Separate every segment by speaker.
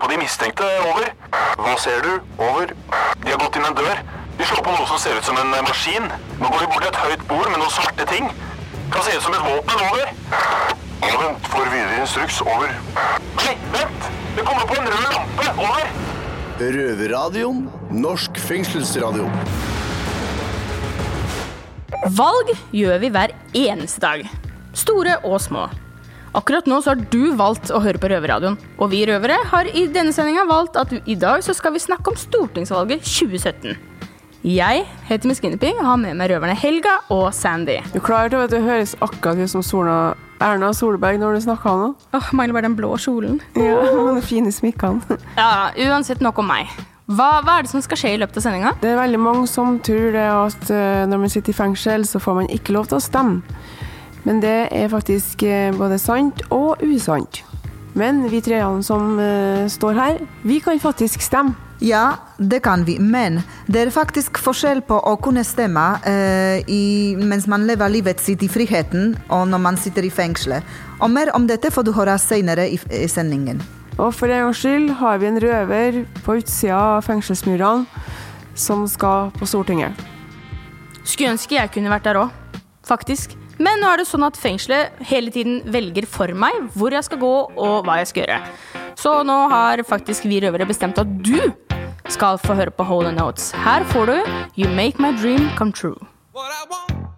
Speaker 1: på de mistenkte. Over. Hva ser du? Over. De har gått inn en dør. De slår på noe som ser ut som en eh, maskin. Nå går de bort til et høyt bord med noen svarte ting. Kan se ut som et våpen. Over. Ja, vent. Får videre instruks. Over. Nei, vent! Det kommer på en rød lampe. Over.
Speaker 2: Røverradioen. Norsk fengselsradio.
Speaker 3: Valg gjør vi hver eneste dag. Store og små. Akkurat nå så har du valgt å høre på Røverradioen. Og vi røvere har i denne sendinga valgt at i dag så skal vi snakke om stortingsvalget 2017. Jeg heter Miss Guinevere og har med meg røverne Helga og Sandy.
Speaker 4: Du klarer klar til det høres akkurat ut som Sola, Erna Solberg når du snakker nå?
Speaker 3: Åh, Mangler bare den blå kjolen.
Speaker 4: Ja, de fine smikkene.
Speaker 3: Ja, uansett nok om meg. Hva, hva er det som skal skje i løpet av sendinga?
Speaker 4: Det er veldig mange som tror det at eh, når man sitter i fengsel, så får man ikke lov til å stemme. Men det er faktisk eh, både sant og usant. Men vi treene som eh, står her, vi kan faktisk stemme.
Speaker 5: Ja, det kan vi, men det er faktisk forskjell på å kunne stemme eh, i, mens man lever livet sitt i friheten, og når man sitter i fengselet. Og mer om dette får du høre senere i, i sendingen.
Speaker 4: Og for en gangs skyld har vi en røver på utsida av fengselsmurene som skal på Stortinget.
Speaker 3: Skulle ønske jeg kunne vært der òg, faktisk. Men nå er det sånn at fengselet hele tiden velger for meg hvor jeg skal gå og hva jeg skal gjøre. Så nå har faktisk vi røvere bestemt at du skal få høre på Hole Notes. Her får du You Make My Dream Come True.
Speaker 6: What I want,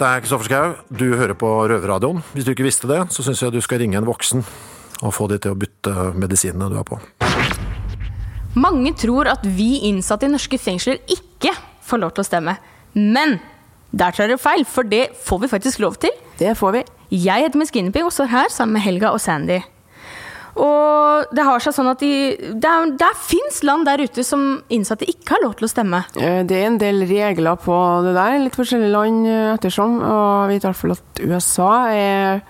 Speaker 7: Dette er Kristoffer Schau. Du hører på Røverradioen. Hvis du ikke visste det, så syns jeg du skal ringe en voksen og få de til å bytte medisinene du er på.
Speaker 3: Mange tror at vi innsatte i norske fengsler ikke får lov til å stemme. Men der tar dere feil, for det får vi faktisk lov til.
Speaker 4: Det får vi.
Speaker 3: Jeg heter Miss Guinevere og står her sammen med Helga og Sandy. Og det har seg sånn at de, det, er, fins land der ute som innsatte ikke har lov til å stemme.
Speaker 4: Eh, Det er en del regler på det der, litt forskjellige land eh, ettersom. Og vi vet i hvert fall at USA er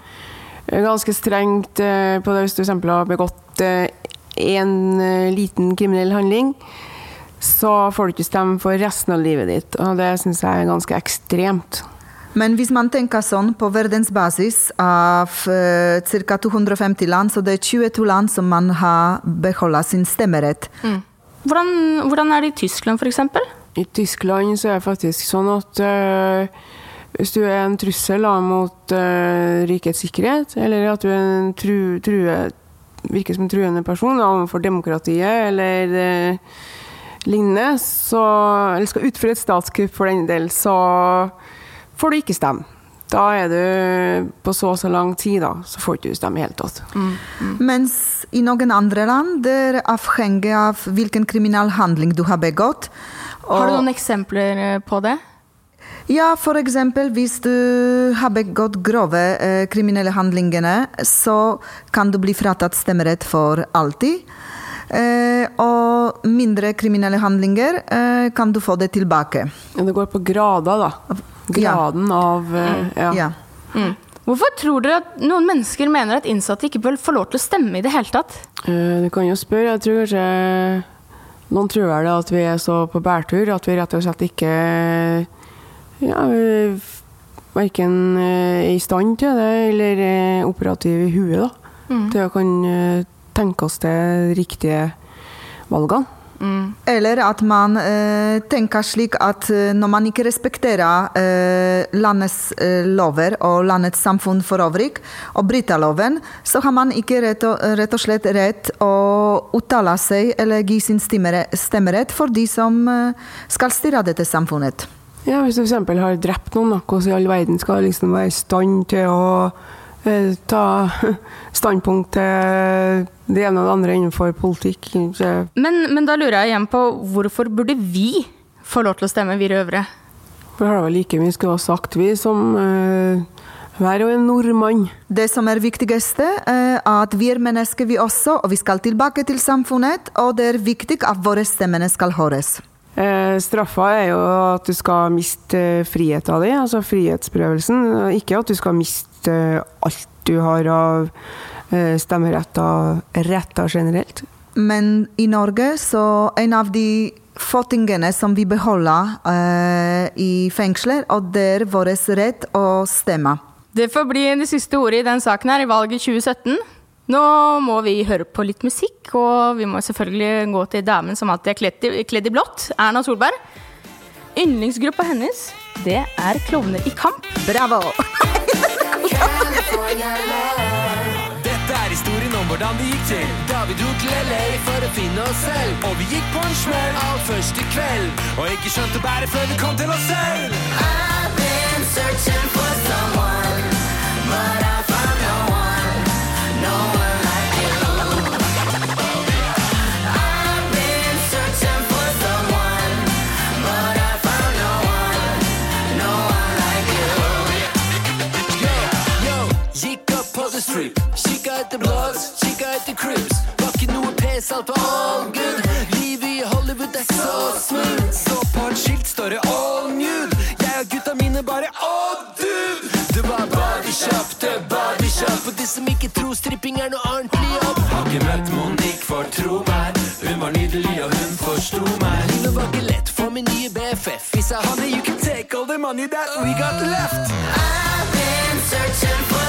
Speaker 4: ganske strengt eh, på det hvis du eksempel har begått en liten kriminell handling, så får du ikke stemme for resten av livet ditt. Og det syns jeg er ganske ekstremt.
Speaker 5: Men hvis man tenker sånn på verdensbasis av uh, ca. 250 land, så det er 22 land som man har beholdt sin stemmerett.
Speaker 3: Hvordan, hvordan er det i Tyskland, f.eks.?
Speaker 4: I Tyskland så er det faktisk sånn at uh, hvis du er en trussel da, mot uh, rikets sikkerhet, eller at du er en tru, true, virker som en truende person da, overfor demokratiet eller uh, lignende, så, eller skal utføre et statskupp for den del, så får du ikke stemme. Da er du på så og så lang tid, da, så får du ikke stemme i det hele tatt.
Speaker 5: Mens i noen andre land det er avhengig av hvilken kriminell handling du har begått.
Speaker 3: Har du noen eksempler eh, på det?
Speaker 5: Ja, eksempel hvis du har begått grove eh, kriminelle handlingene, så kan du bli fratatt stemmerett for alltid. Eh, og mindre kriminelle handlinger eh, kan du få det tilbake.
Speaker 4: Ja, det går på grader, da. Graden av eh, ja.
Speaker 5: Ja.
Speaker 3: Hvorfor tror dere at noen mennesker mener at innsatte ikke bør få lov til å stemme i det hele tatt?
Speaker 4: Uh, Du kan jo spørre. Jeg tror kanskje noen tror vel at vi er så på bærtur at vi rett og slett ikke ja, verken er i stand til det eller er operative i huet da, til å kan eh, tenke oss de riktige valgene.
Speaker 5: Eller at man eh, tenker slik at eh, når man ikke respekterer eh, landets eh, lover og landets samfunn for øvrig, og bryter loven, så har man ikke rett og, rett og slett rett å uttale seg eller gi sin stemmerett for de som eh, skal styre dette samfunnet.
Speaker 4: Ja, Hvis du f.eks. har drept noen, da, hvordan i all verden skal liksom være i stand til å ta standpunkt til det ene og det andre innenfor politikk?
Speaker 3: Men, men da lurer jeg igjen på hvorfor burde vi få lov til å stemme, vi røvere?
Speaker 4: for det har vel like mye skulle ha sagt, vi, som uh, hver og en nordmann.
Speaker 5: Det som er viktigste, er at vi er mennesker vi også, og vi skal tilbake til samfunnet, og det er viktig at våre stemmer skal høres.
Speaker 4: Eh, straffa er jo at du skal miste friheta din, altså frihetsberøvelsen. Ikke at du skal miste eh, alt du har av eh, stemmeretter retter generelt.
Speaker 5: Men i Norge så en av de få tingene som vi beholder eh, i fengsler, og det er vår rett å stemme.
Speaker 3: Det får bli det siste ordet i den saken her i valget 2017. Nå må vi høre på litt musikk, og vi må selvfølgelig gå til damen som alltid er kledd i, kledd i blått, Erna Solberg. Yndlingsgruppa hennes, det er Klovner i kamp.
Speaker 5: Bravo!
Speaker 8: Dette er historien om hvordan det gikk til. Da vi dro til LA for å finne oss selv. Og vi gikk på en smell av første kveld. Og ikke skjønte bæret før vi kom til oss selv. I've been searching for someone But I strip Kikka etter bloods, kikka etter cribs. Var ikke noe pes, alt var all good. Livet i Hollywood er så smooth. Så på et skilt står det all nude. Jeg og gutta mine bare, all dude! Det var body shop, det er body shop Og de som ikke tror stripping er noe ordentlig jobb. Har ikke møtt Monique, for tro meg. Hun var nydelig og hun forsto meg. Livet var ikke lett for min nye BFF Vi sa, honey, you can take all the money that we got left. I've been searching for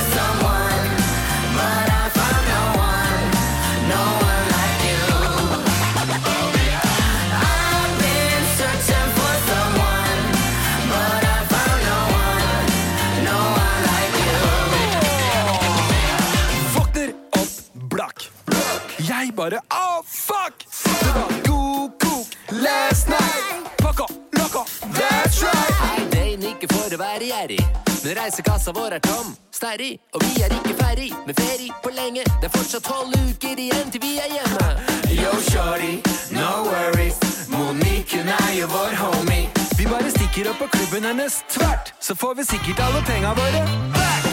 Speaker 8: Bare, oh fuck! Det var god kok last night. Pakka, lokka, that's right. Hei, ikke for å være gjerrig. Men reisekassa vår er tom, sterri, Og vi er ikke ferdig med ferie på lenge. Det er fortsatt tolv uker igjen til vi er hjemme. Yo, shorty, no worries. Monique, hun er jo vår homie. Vi bare stikker opp på klubben hennes tvert Så får vi sikkert alle penga våre. Back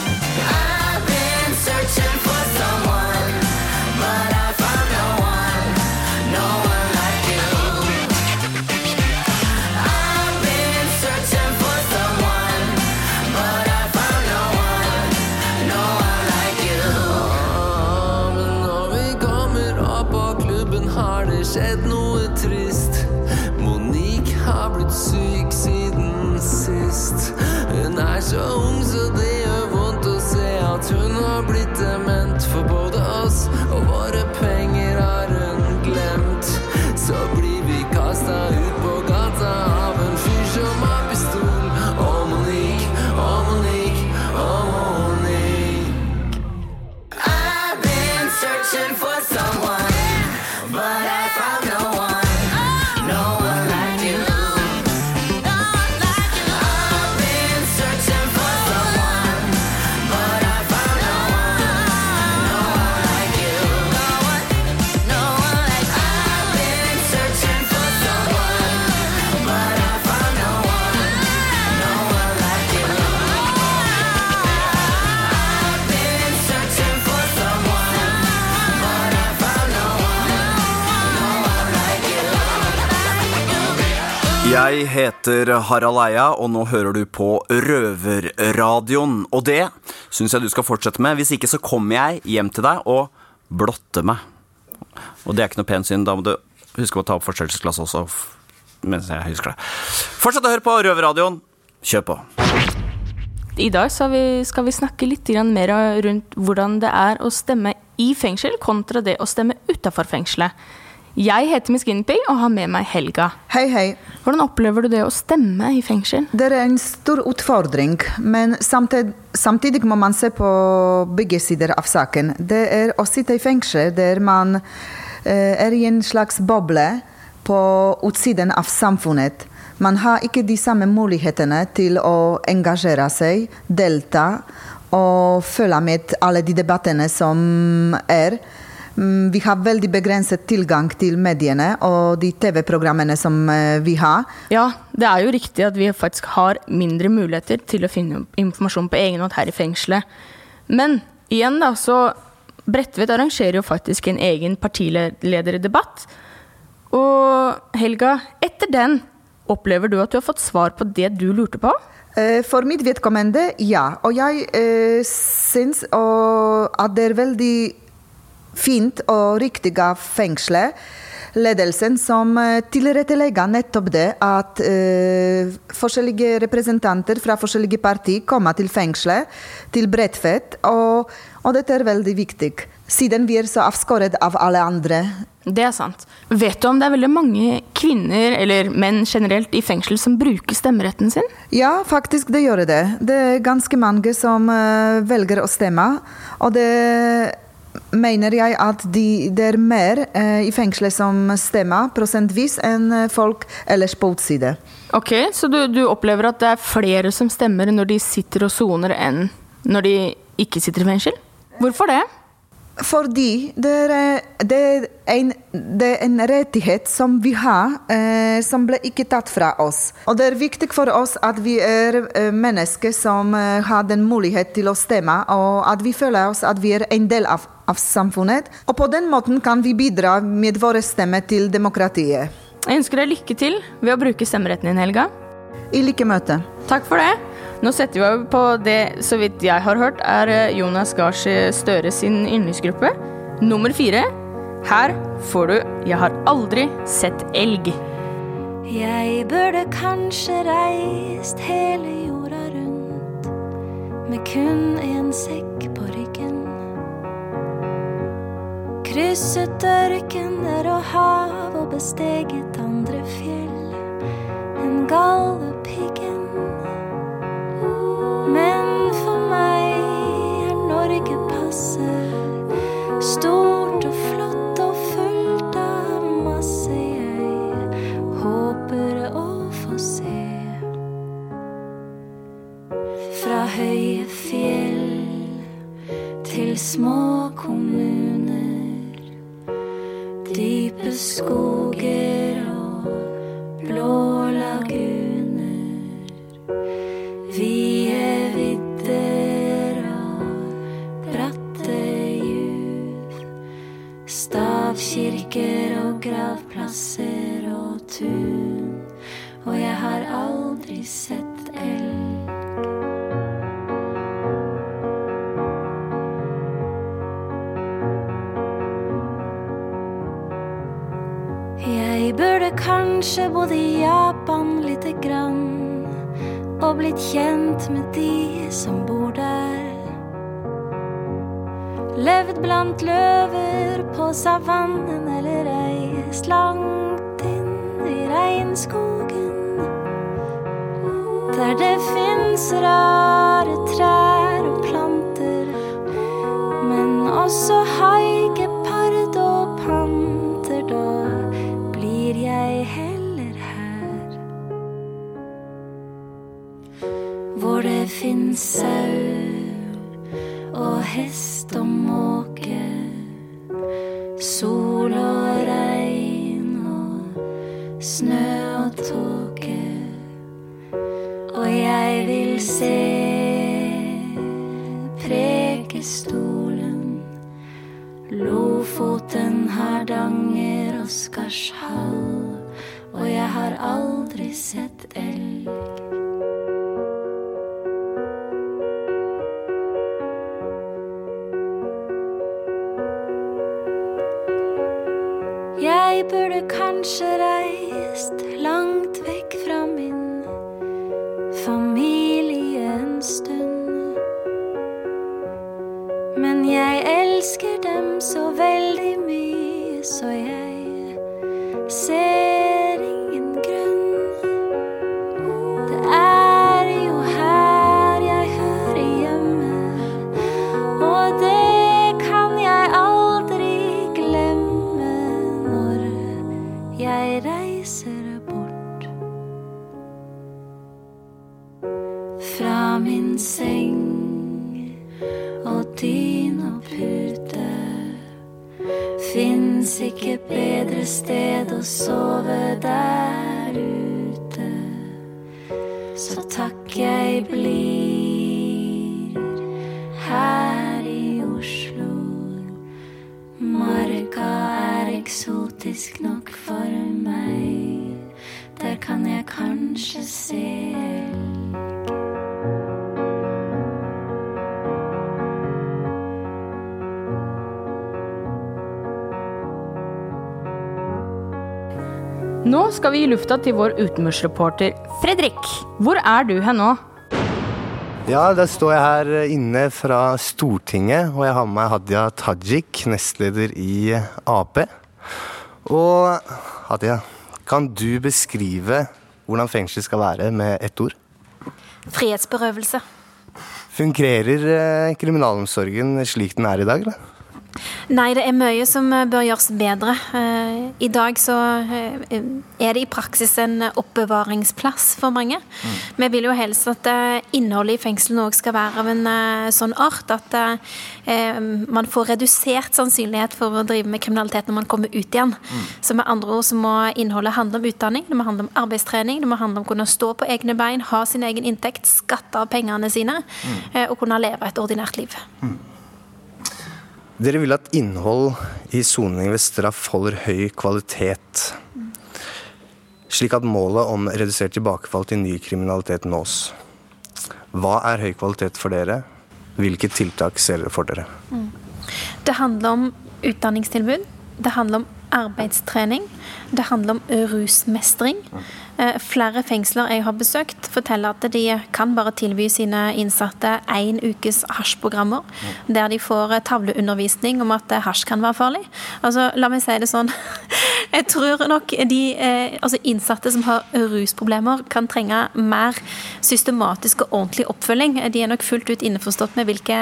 Speaker 8: I've been searching for someone Skjedd noe trist. Monique har blitt syk siden sist. Hun er så ung,
Speaker 9: Jeg heter Harald Eia, og nå hører du på Røverradioen. Og det syns jeg du skal fortsette med. Hvis ikke så kommer jeg hjem til deg og blotter meg. Og det er ikke noe pent syn. Da må du huske å ta opp forstørrelsesglasset også, mens jeg husker det. Fortsett å høre på Røverradioen. Kjør på.
Speaker 3: I dag vi, skal vi snakke litt mer rundt hvordan det er å stemme i fengsel kontra det å stemme utafor fengselet. Jeg heter Miss Guinevere og har med meg Helga.
Speaker 5: Hei, hei.
Speaker 3: Hvordan opplever du det å stemme i fengsel?
Speaker 5: Det er en stor utfordring, men samtidig, samtidig må man se på begge sider av saken. Det er å sitte i fengsel der man eh, er i en slags boble på utsiden av samfunnet. Man har ikke de samme mulighetene til å engasjere seg, delta og følge med alle de debattene som er. Mm, Vi har veldig begrenset tilgang til mediene og de TV-programmene som eh, vi har.
Speaker 3: Ja, det er jo riktig at vi faktisk har mindre muligheter til å finne informasjon på egen hånd her i fengselet. Men igjen, da, så Bredtvet arrangerer jo faktisk en egen partilederdebatt. Og Helga, etter den, opplever du at du har fått svar på det du lurte på?
Speaker 5: Eh, For mitt vedkommende, ja. Og jeg eh, syns at det er veldig fint og riktig av fengselet, ledelsen, som eh, tilrettelegger nettopp det at eh, forskjellige representanter fra forskjellige partier kommer til fengselet, til Bredtvet, og, og dette er veldig viktig. Siden vi er så avskåret av alle andre.
Speaker 3: Det er sant. Vet du om det er veldig mange kvinner, eller menn generelt, i fengsel som bruker stemmeretten sin?
Speaker 5: Ja, faktisk det gjør det. Det er ganske mange som eh, velger å stemme. Og det mener jeg at de, det er mer eh, i fengselet som stemmer prosentvis enn eh, folk ellers på utside.
Speaker 3: Ok, Så du, du opplever at det er flere som stemmer når de sitter og soner, enn når de ikke sitter i fengsel? Hvorfor det?
Speaker 5: Fordi det er, eh, det er, en, det er en rettighet som vi har, eh, som ble ikke tatt fra oss. Og det er viktig for oss at vi er eh, mennesker som har den mulighet til å stemme, og at vi føler oss at vi er en del av, av samfunnet. Og på den måten kan vi bidra med våre stemmer til demokratiet.
Speaker 3: Jeg ønsker deg lykke til ved å bruke stemmeretten din, Helga.
Speaker 5: I like møte.
Speaker 3: Takk for det. Nå setter vi over på det, så vidt jeg har hørt, er eh, Jonas Gahr Støre sin yndlingsgruppe. Nummer fire. Her får du 'Jeg har aldri sett elg'.
Speaker 10: Jeg burde kanskje reist hele jorda rundt med kun en sekk Krysset ørkener og hav og besteget andre fjell enn Galdhøpiggen. Men for meg er Norge passe stort og flott og fullt av masse jeg håper å få se. Fra høye fjell til små kommuner, dype skoger og blå laguner. Vide vidder og bratte juv. Stavkirker og gravplasser og tun. Og jeg har aldri sett elg. Jeg burde kanskje bodd i Japan lite grann og blitt kjent med de som bor der. Levd blant løver på savannen eller reist langt inn i regnskogen. Der det fins rare trær og planter, men også fins sau og burde min seng og din og pute Fins ikke bedre sted å sove der ute. Så takk jeg blir her i Oslo. Marka er eksotisk nok
Speaker 3: Nå skal vi i lufta til vår utenriksreporter Fredrik. Hvor er du hen nå?
Speaker 11: Ja, da står jeg her inne fra Stortinget, og jeg har med meg Hadia Tajik, nestleder i Ap. Og Hadia, kan du beskrive hvordan fengsel skal være med ett ord?
Speaker 12: Frihetsberøvelse.
Speaker 11: Fungerer eh, kriminalomsorgen slik den er i dag, eller?
Speaker 12: Nei, det er mye som eh, bør gjøres bedre. Eh, I dag så eh, er det i praksis en oppbevaringsplass for mange. Vi vil jo helst at innholdet i fengslene òg skal være av en sånn art at man får redusert sannsynlighet for å drive med kriminalitet når man kommer ut igjen. Så med andre ord så må innholdet handle om utdanning, det må handle om arbeidstrening, det må handle om å kunne stå på egne bein, ha sin egen inntekt, skatte av pengene sine mm. og kunne leve et ordinært liv.
Speaker 11: Dere vil at innhold i soning ved straff holder høy kvalitet, slik at målet om redusert tilbakefall til ny kriminalitet nås. Hva er høy kvalitet for dere? Hvilke tiltak ser dere for dere?
Speaker 12: Det handler om utdanningstilbud. Det handler om arbeidstrening. Det handler om rusmestring. Eh, Flere fengsler jeg har besøkt, forteller at de kan bare tilby sine innsatte én ukes hasjprogrammer, der de får tavleundervisning om at eh, hasj kan være farlig. Altså, la meg si det sånn. Jeg tror nok de eh, altså innsatte som har rusproblemer, kan trenge mer systematisk og ordentlig oppfølging. De er nok fullt ut innforstått med hvilke,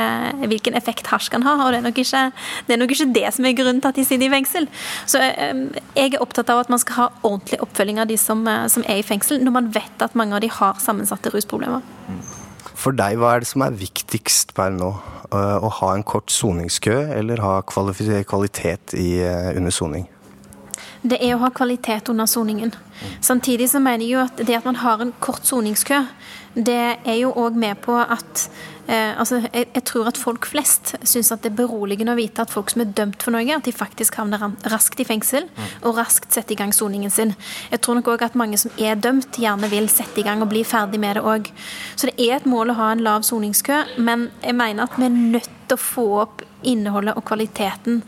Speaker 12: hvilken effekt hasj kan ha, og det er, ikke, det er nok ikke det som er grunnen til at de sitter i fengsel. Så eh, jeg er opptatt av at man skal ha ordentlig oppfølging av de som, eh, som er i fengsel, når man vet at mange av de har sammensatte rusproblemer.
Speaker 11: For deg, hva er det som er viktigst per nå? Å ha en kort soningskø, eller ha kvalitet i, under soning?
Speaker 12: Det er å ha kvalitet under soningen. Samtidig så mener jeg jo at det at man har en kort soningskø, det er jo òg med på at eh, altså, jeg, jeg tror at folk flest syns at det er beroligende å vite at folk som er dømt for noe, at de faktisk havner raskt i fengsel og raskt setter i gang soningen sin. Jeg tror nok òg at mange som er dømt, gjerne vil sette i gang og bli ferdig med det òg. Så det er et mål å ha en lav soningskø, men jeg mener at vi er nødt å få opp innholdet og kvaliteten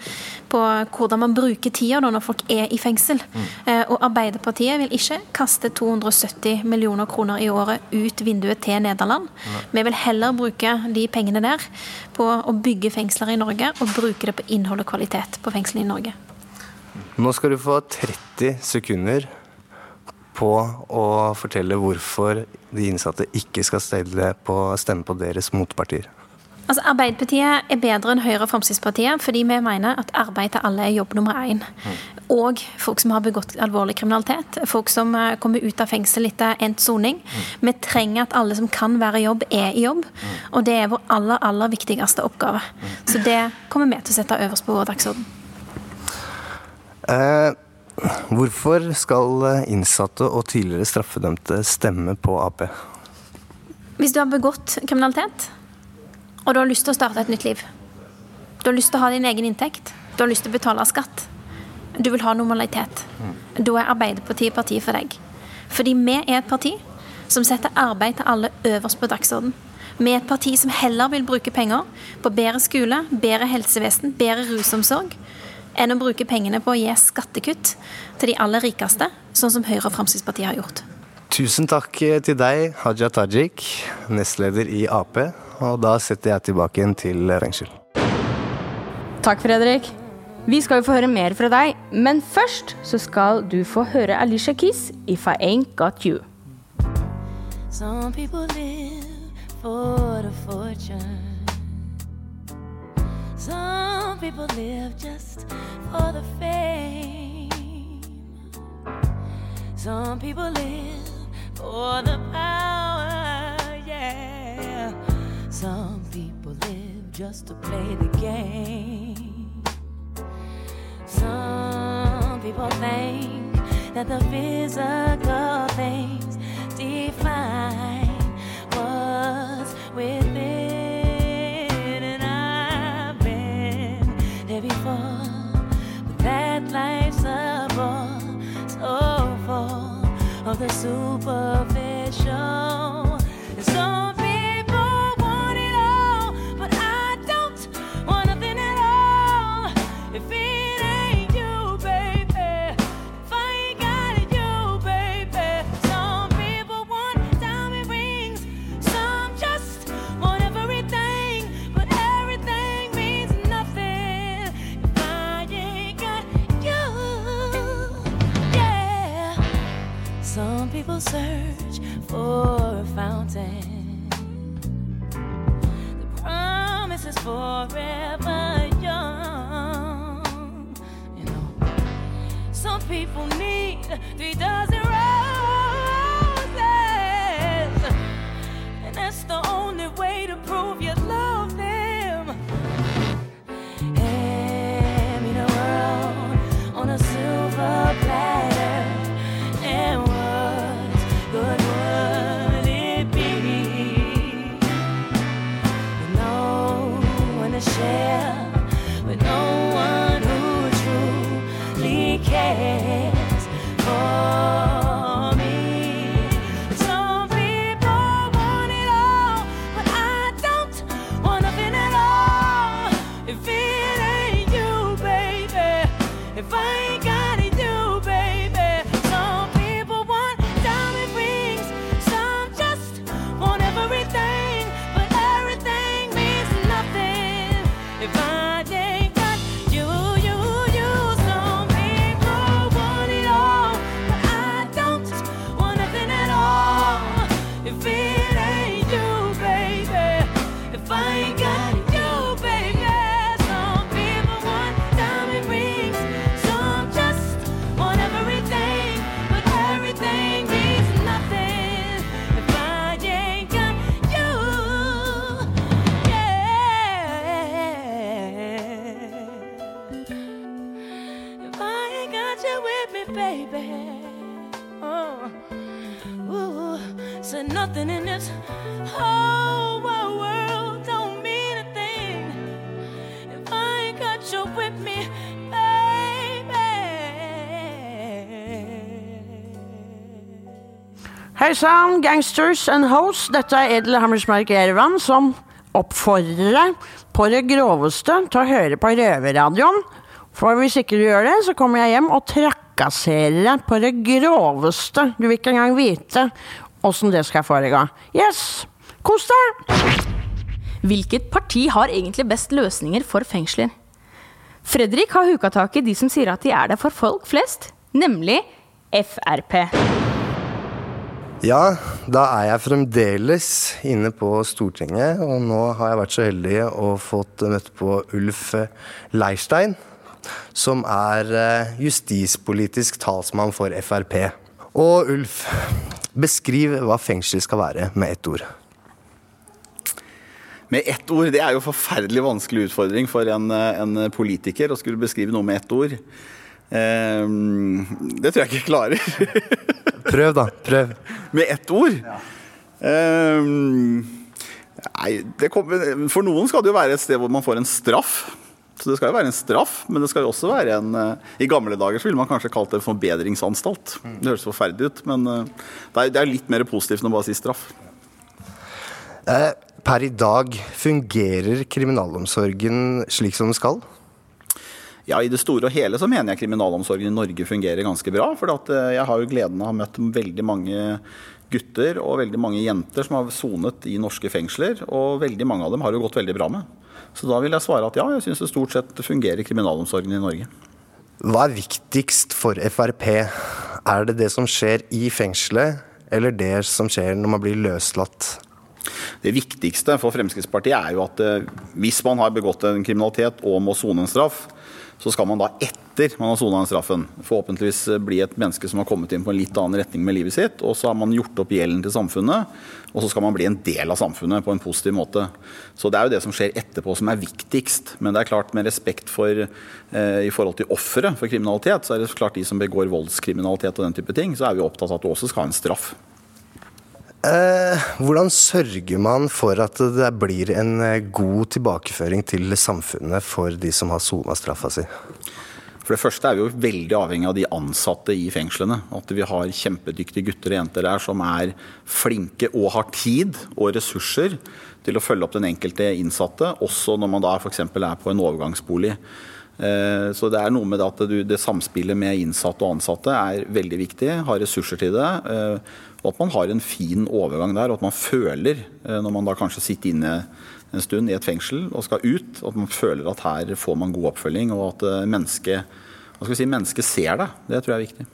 Speaker 12: på hvordan man bruker tida når folk er i fengsel. Mm. og Arbeiderpartiet vil ikke kaste 270 millioner kroner i året ut vinduet til Nederland. Vi vil heller bruke de pengene der på å bygge fengsler i Norge, og bruke det på innhold og kvalitet på fengslene i Norge.
Speaker 11: Nå skal du få 30 sekunder på å fortelle hvorfor de innsatte ikke skal på, stemme på deres motpartier.
Speaker 12: Altså, Arbeiderpartiet er bedre enn Høyre og Fremskrittspartiet fordi vi mener at arbeid til alle er jobb nummer én. Og folk som har begått alvorlig kriminalitet. Folk som eh, kommer ut av fengsel etter endt soning. Vi trenger at alle som kan være i jobb, er i jobb. Og det er vår aller, aller viktigste oppgave. Så det kommer vi til å sette øverst på vår dagsorden.
Speaker 11: Eh, hvorfor skal innsatte og tidligere straffedømte stemme på Ap?
Speaker 12: Hvis du har begått kriminalitet, og du har lyst til å starte et nytt liv Du har lyst til å ha din egen inntekt, du har lyst til å betale skatt, du vil ha normalitet, da er Arbeiderpartiet partiet for deg. Fordi vi er et parti som setter arbeid til alle øverst på dagsorden. Vi er et parti som heller vil bruke penger på bedre skole, bedre helsevesen, bedre rusomsorg, enn å bruke pengene på å gi skattekutt til de aller rikeste, sånn som Høyre og Fremskrittspartiet har gjort.
Speaker 11: Tusen takk til deg, Haja Tajik, nestleder i Ap. Og da setter jeg tilbake igjen til fengsel.
Speaker 3: Takk, Fredrik. Vi skal jo få høre mer fra deg, men først så skal du få høre Alicia Keys, If I Ain't Got You.
Speaker 13: Some people live for a fortune. Some people live just for the fame. Some people live for the power, yeah. Some people live just to play the game. Some people think that the physical things define what's within. And I've been there before, but that life's a bore so full of the superficial. Nothing in this whole wide world don't mean a thing. If I ain't got you with me,
Speaker 14: Hei sann, gangsters and hosts. Dette er Edel Hammersmark Erevan som oppfordrer deg på det groveste til å høre på Røverradioen. For hvis ikke du gjør det, så kommer jeg hjem og trakasserer deg på det groveste. Du vil ikke engang vite åssen det skal foregå. Yes! Kos deg!
Speaker 3: Hvilket parti har egentlig best løsninger for fengsler? Fredrik har huka tak i de som sier at de er der for folk flest, nemlig Frp.
Speaker 11: Ja, da er jeg fremdeles inne på Stortinget, og nå har jeg vært så heldig å fått møte på Ulf Leirstein, som er eh, justispolitisk talsmann for Frp. Og Ulf, beskriv hva fengsel skal være med ett ord.
Speaker 15: Med ett ord, Det er jo en forferdelig vanskelig utfordring for en, en politiker å skulle beskrive noe med ett ord. Um, det tror jeg ikke jeg klarer.
Speaker 11: Prøv, da. Prøv.
Speaker 15: med ett ord? Ehm, nei, det kommer, for noen skal det jo være et sted hvor man får en straff. Så det skal jo være en straff, men det skal jo også være en eh, I gamle dager så ville man kanskje kalt det en forbedringsanstalt. Det høres forferdelig ut, men eh, det er, litt mer positivt enn å bare si straff.
Speaker 11: Eh, per i dag, fungerer kriminalomsorgen slik som den skal?
Speaker 15: Ja, I det store og hele så mener jeg kriminalomsorgen i Norge fungerer ganske bra. For eh, jeg har jo gleden av å ha møtt veldig mange gutter og veldig mange jenter som har sonet i norske fengsler. Og veldig mange av dem har det gått veldig bra med. Så da vil jeg svare at ja, jeg syns det stort sett fungerer kriminalomsorgen i Norge.
Speaker 11: Hva er viktigst for Frp? Er det det som skjer i fengselet, eller det som skjer når man blir løslatt?
Speaker 15: Det viktigste for Fremskrittspartiet er jo at eh, hvis man har begått en kriminalitet og må sone en straff, så skal man da etter man har sona straffen, forhåpentligvis bli et menneske som har kommet inn på en litt annen retning med livet sitt. Og så har man gjort opp gjelden til samfunnet, og så skal man bli en del av samfunnet på en positiv måte. Så det er jo det som skjer etterpå som er viktigst. Men det er klart med respekt for eh, i forhold til offeret for kriminalitet, så er det klart de som begår voldskriminalitet og den type ting, så er vi opptatt av at du også skal ha en straff.
Speaker 11: Eh, hvordan sørger man for at det blir en eh, god tilbakeføring til samfunnet for de som har sona straffa si?
Speaker 15: For det første er vi jo veldig avhengig av de ansatte i fengslene. At vi har kjempedyktige gutter og jenter der som er flinke og har tid og ressurser til å følge opp den enkelte innsatte, også når man da f.eks. er på en overgangsbolig. Eh, Så det er noe med det at det samspillet med innsatte og ansatte er veldig viktig. Ha ressurser til det. Og at man har en fin overgang der, og at man føler, eh, når man da kanskje sitter inne en stund i et fengsel og skal ut, at man føler at her får man god oppfølging, og at eh, mennesket, si, mennesket ser deg. Det tror jeg er viktig.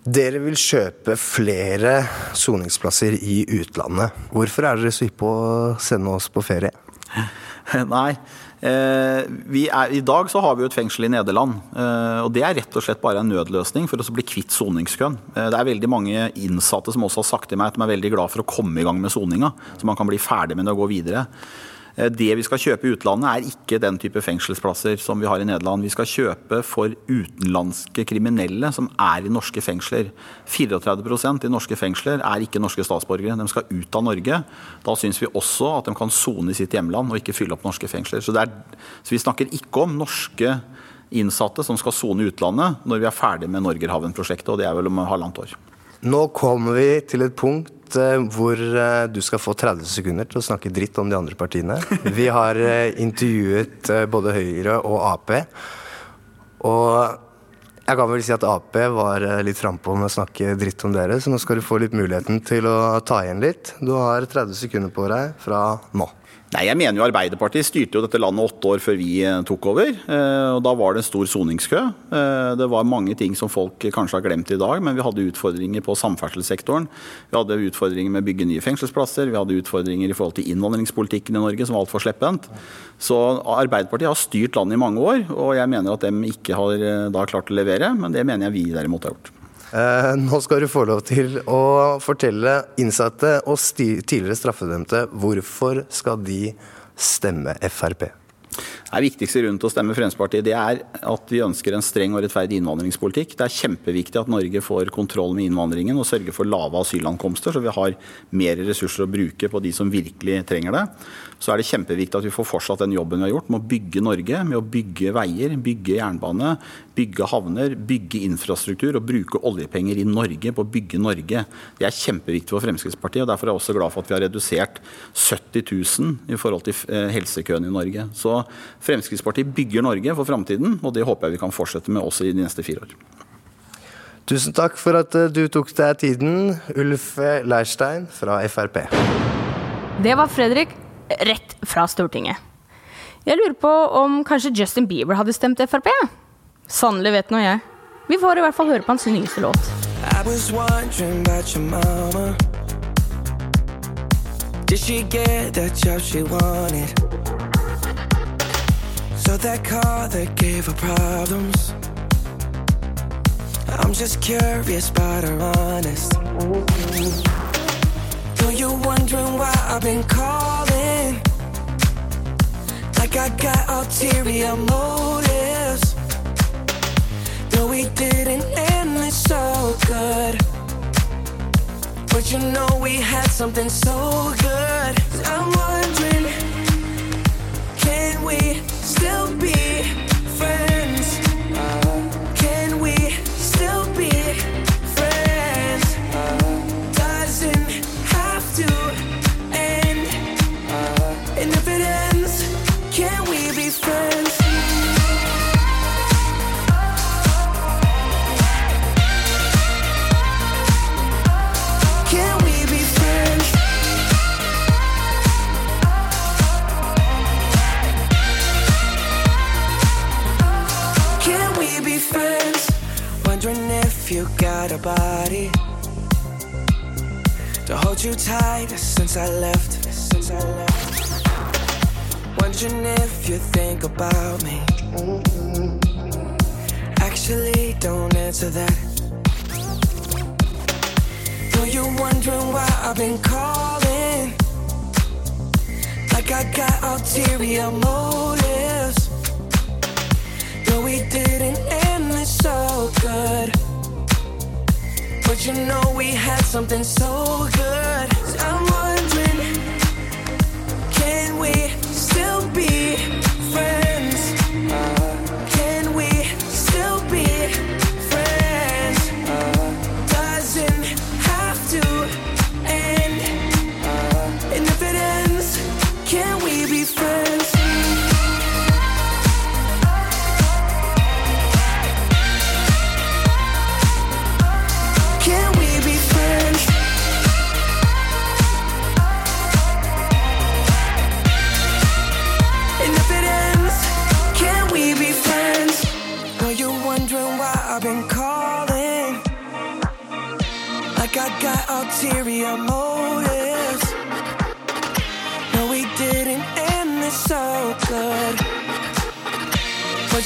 Speaker 11: Dere vil kjøpe flere soningsplasser i utlandet. Hvorfor er dere så hypp på å sende oss på ferie?
Speaker 15: Nei. Eh, er, I dag så har vi jo et fengsel i Nederland. Eh, og Det er rett og slett bare en nødløsning for å bli kvitt soningskøen. Eh, det er veldig mange innsatte som også har sagt til meg at de er veldig glad for å komme i gang med soninga. Så man kan bli ferdig med det og gå videre. Eh, Det vi skal kjøpe i utlandet, er ikke den type fengselsplasser som vi har i Nederland. Vi skal kjøpe for utenlandske kriminelle som er i norske fengsler. 34% i norske fengsler er ikke norske statsborgere. De skal ut av Norge. Da syns vi også at de kan sone i sitt hjemland og ikke fylle opp norske fengsler. Så, er, så vi snakker ikke om norske innsatte som skal sone i utlandet når vi er ferdig med Norgerhaven-prosjektet, og det er vel om halvannet år.
Speaker 11: Nå kommer vi til et punkt eh, hvor eh, du skal få 30 sekunder til å snakke dritt om de andre partiene. Vi har eh, intervjuet både Høyre og Ap. Og jeg kan vel si at Ap var litt frampå med å snakke dritt om dere, så nå skal du få litt muligheten til å ta igjen litt. Du har 30 sekunder på deg fra nå.
Speaker 15: Nei, jeg mener jo Arbeiderpartiet styrte jo dette landet åtte år før vi eh, tok over. eh, og Da var det en stor soningskø. Eh, Det var mange ting som folk kanskje har glemt i dag, men vi hadde utfordringer på samferdselssektoren. Vi hadde utfordringer med å bygge nye fengselsplasser. Vi hadde utfordringer i forhold til innvandringspolitikken i Norge, som var altfor slepphendt. Så Arbeiderpartiet har styrt landet i mange år, og jeg mener at de ikke har da klart å levere. Men det mener jeg vi derimot har gjort.
Speaker 11: Eh, nå skal du få lov til å fortelle innsatte og tidligere straffedømte hvorfor skal de stemme Frp.
Speaker 15: Det viktigste rundt å stemme Fremskrittspartiet det er at vi ønsker en streng og rettferdig innvandringspolitikk. Det er kjempeviktig at Norge får kontroll med innvandringen og sørger for lave asylankomster, så vi har mer ressurser å bruke på de som virkelig trenger det. Så er det kjempeviktig at vi får fortsatt den jobben vi har gjort med å bygge Norge, med å bygge veier, bygge jernbane, bygge havner, bygge infrastruktur og bruke oljepenger i Norge på å bygge Norge. Det er kjempeviktig for Fremskrittspartiet. og Derfor er jeg også glad for at vi har redusert 70 000 i forhold til helsekøene helsekøen i Norge. Så Fremskrittspartiet bygger Norge for framtiden, og det håper jeg vi kan fortsette med også i de neste fire år.
Speaker 11: Tusen takk for at eh, du tok deg tiden, Ulf Leirstein fra Frp.
Speaker 3: Det var Fredrik rett fra Stortinget. Jeg lurer på om kanskje Justin Bieber hadde stemt Frp? Sannelig vet nå jeg. Vi får i hvert fall høre på hans nyeste låt.
Speaker 16: I? So that car that gave her problems. I'm just curious but her honest. Though you're wondering why I've been calling. Like I got ulterior motives. Though we didn't end it so good. But you know we had something so good. I'm wondering, can we still be you got a body to hold you tight since I left. Since I left. Wondering if you think about me. Actually, don't answer that. Though you're wondering why I've been calling. Like I got ulterior motives. Though we didn't end it so good. You know we had something so good.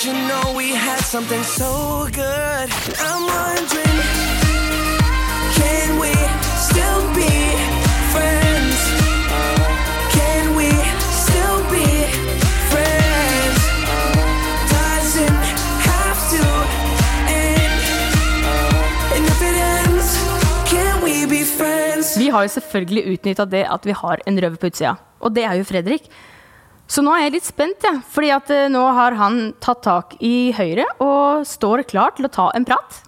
Speaker 16: You know we had something so good. I'm wondering, can we still be friends? Can we still be friends? Doesn't have to end. And if it ends, can we be friends?
Speaker 3: Vi har jo selvfølgelig utnytta det at vi har en røver på utsida, og det er jo Fredrik. Så nå er jeg litt spent, jeg. Fordi at eh, nå har han tatt tak i Høyre og står klar til å ta en prat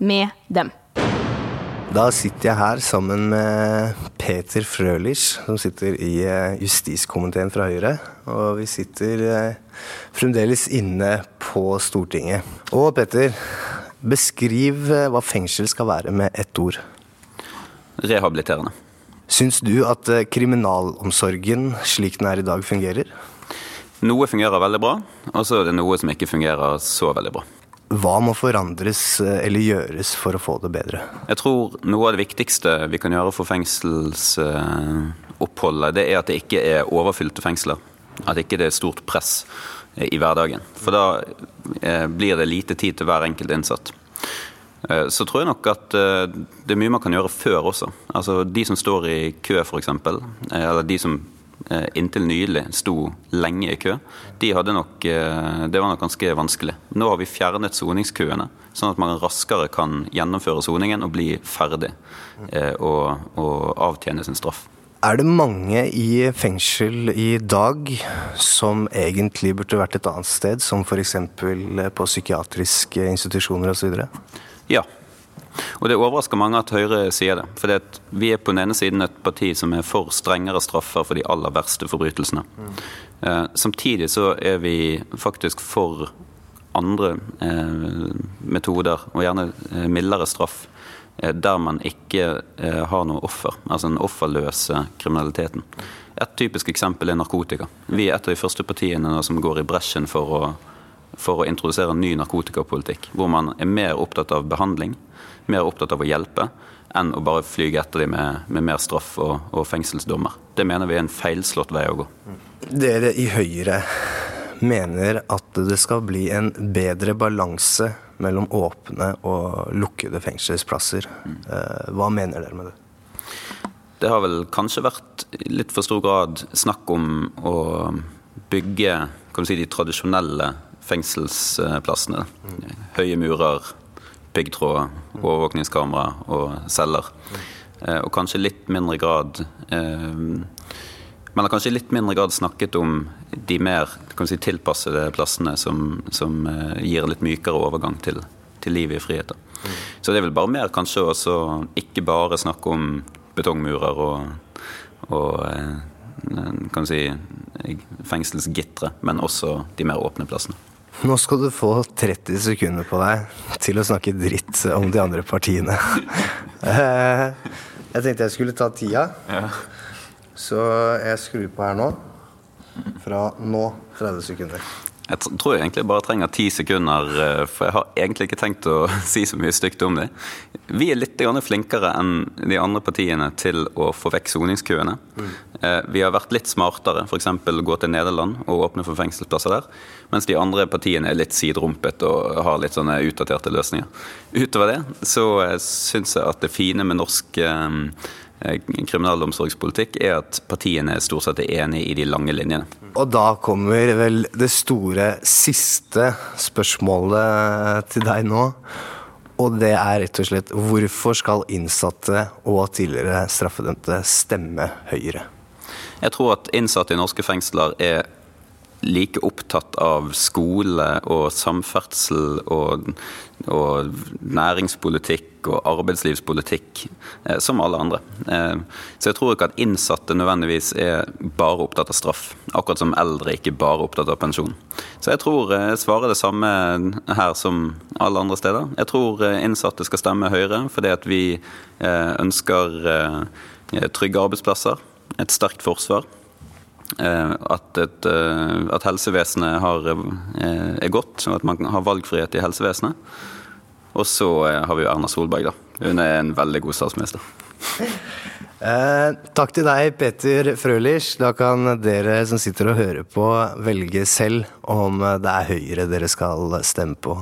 Speaker 3: med dem.
Speaker 11: Da sitter jeg her sammen med Peter Frølich, som sitter i eh, justiskomiteen fra Høyre. Og vi sitter eh, fremdeles inne på Stortinget. Og Peter, beskriv hva fengsel skal være med ett ord.
Speaker 17: Rehabiliterende.
Speaker 11: Syns du at eh, kriminalomsorgen slik den er i dag, fungerer?
Speaker 17: Noe fungerer veldig bra, og så er det noe som ikke fungerer så veldig bra.
Speaker 11: Hva må forandres eh, eller gjøres for å få det bedre?
Speaker 17: Jeg tror noe av det viktigste vi kan gjøre for fengselsoppholdet, det er at det ikke er overfylte fengsler. At ikke det er stort press i hverdagen. For da eh, blir det lite tid til hver enkelt innsatt. Eh, Så tror jeg nok at eh, det er mye man kan gjøre før også. Altså De som står i kø, f.eks., eller de som eh, inntil nylig sto lenge i kø, de hadde nok, eh, det var nok ganske vanskelig. Nå har vi fjernet soningskøene, sånn at man raskere kan gjennomføre soningen og bli ferdig eh, og, og avtjene sin straff.
Speaker 11: Er det mange i fengsel i dag som egentlig burde vært et annet sted, som f.eks. på psykiatriske institusjoner osv.?
Speaker 17: Ja. Og det overrasker mange at Høyre sier det. For vi er på den ene siden et parti som er for strengere straffer for de aller verste forbrytelsene. Eh, samtidig så er vi faktisk for andre eh, metoder, og gjerne eh, mildere straff, eh, der man ikke eh, har noe offer. Altså den offerløse kriminaliteten. Et typisk eksempel er narkotika. Vi er et av de første partiene som går i bresjen for å, for å introdusere en ny narkotikapolitikk, hvor man er mer opptatt av behandling, mer opptatt av å hjelpe, enn å bare flyge etter dem med, med mer straff og, og fengselsdommer. Det mener vi er en feilslått vei å gå.
Speaker 11: Dere i Høyre mener at det skal bli en bedre balanse mellom åpne og lukkede fengselsplasser. Eh, Hva mener dere med det?
Speaker 17: Det har vel kanskje vært i litt for stor grad snakk om å bygge si, de tradisjonelle fengselsplassene. Høye murer, piggtråd, overvåkningskamera og celler. Eh, Og kanskje litt mindre grad eh, Man har kanskje litt mindre grad snakket om de mer si, tilpassede plassene som, som eh, gir en litt mykere overgang til, til livet i frihet. Så det er vel bare mer kanskje også ikke bare snakke om betongmurer og, og si fengselsgitre, men også de mer åpne plassene.
Speaker 11: Nå skal du få 30 sekunder på deg til å snakke dritt om de andre partiene. Eh, jeg tenkte jeg skulle ta tida, så jeg skrur på her nå. Fra nå 30 sekunder.
Speaker 17: Jeg tror jeg egentlig bare trenger ti sekunder, eh, for jeg har egentlig ikke tenkt å si så mye stygt om det. Vi er litt flinkere enn de andre partiene til å få vekk soningskøene. Eh, Vi har vært litt smartere, f.eks. gå til Nederland og åpne for fengselsplasser der. Mens de andre partiene er litt siderumpet og har litt sånne utdaterte løsninger. Utover det så eh, syns jeg at det fine med norsk kriminalomsorgspolitikk er at partiene stort sett er enig i de lange linjene.
Speaker 11: Og da kommer vel det store siste spørsmålet til deg nå. Og det er rett og slett hvorfor skal innsatte og tidligere straffedømte stemme Høyre?
Speaker 17: Jeg tror at innsatte i norske fengsler er like opptatt av skole og samferdsel og, og næringspolitikk og arbeidslivspolitikk eh, som alle andre. Eh, så jeg tror ikke at innsatte nødvendigvis er bare opptatt av straff, akkurat som eldre ikke bare opptatt av pensjon. Så jeg tror eh, jeg svarer det samme her som alle andre steder. Jeg tror eh, innsatte skal stemme Høyre fordi at vi eh, ønsker trygge arbeidsplasser, et sterkt forsvar. Eh, At, et, eh, at helsevesenet har, eh, er godt, og at man har valgfrihet i helsevesenet. Og så har vi jo Erna Solberg, da. Hun er en veldig god statsminister.
Speaker 11: Eh, takk til deg, Peter Frølich. Da kan dere som sitter og hører på, velge selv om det er Høyre dere skal stemme på.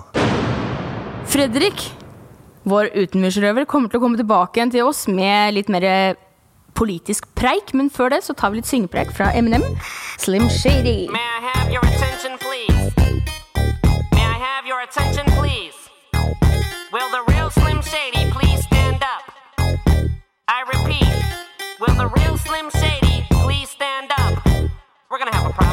Speaker 3: Fredrik, vår utenmyrsrøver, kommer til å komme tilbake igjen til oss med litt mer politisk preik, men før det så tar vi litt syngepreik fra Eminem. Slim Shady.
Speaker 18: May I have your attention, please? May I have your attention, please? Will the real Slim Shady please stand up? I repeat, will the real Slim Shady please stand up? We're gonna have a problem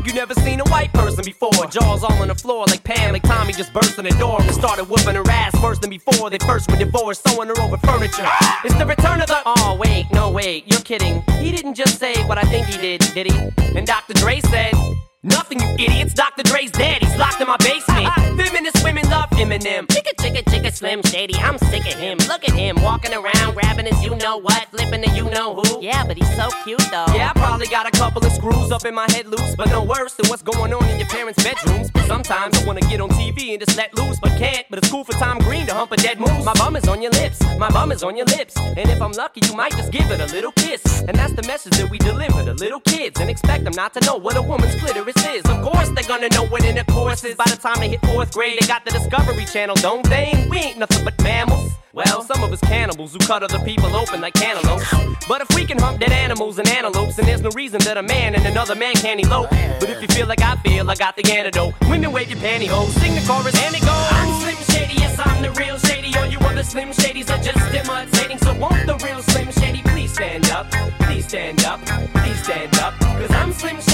Speaker 19: like you never seen a white person before. Jaws all on the floor like Pam, like Tommy just burst in the door and started whooping her ass worse than before. They first were divorced, sewing her over furniture. It's the return of the. Oh, wait, no, wait, you're kidding. He didn't just say what I think he did, did he? And Dr. Dre said. Nothing, you idiots. Dr. Dre's dead. He's locked in my basement. Uh-huh. Feminist women love Eminem.
Speaker 18: Chicka, chicka, chicka, Slim Shady, I'm sick of him. Look at him walking around, grabbing his you know what, flipping the you know who. Yeah, but he's so cute though.
Speaker 19: Yeah, I probably got a couple of screws up in my head loose, but no worse than what's going on in your parents' bedrooms. Sometimes I wanna get on TV and just let loose, but can't. But it's cool for Tom Green to hump a dead moose. My bum is on your lips, my bum is on your lips, and if I'm lucky, you might just give it a little kiss. And that's the message that we deliver to little kids, and expect them not to know what a woman's Of course, they're gonna know what intercourse is. By the time they hit fourth grade, they got the Discovery Channel, don't they? We ain't nothing but mammals. Well, some of us cannibals who cut other people open like cantaloupes. But if we can hump dead animals and antelopes, then there's no reason that a man and another man can't elope. But if you feel like I feel, I got the antidote. Women wave your pantyhose, sing the chorus, and it goes. I'm Slim Shady, yes, I'm the real Shady. All you other Slim Shadys are just imitating. So won't the real Slim Shady please stand up? Please stand up, please stand up. Cause I'm Slim Shady,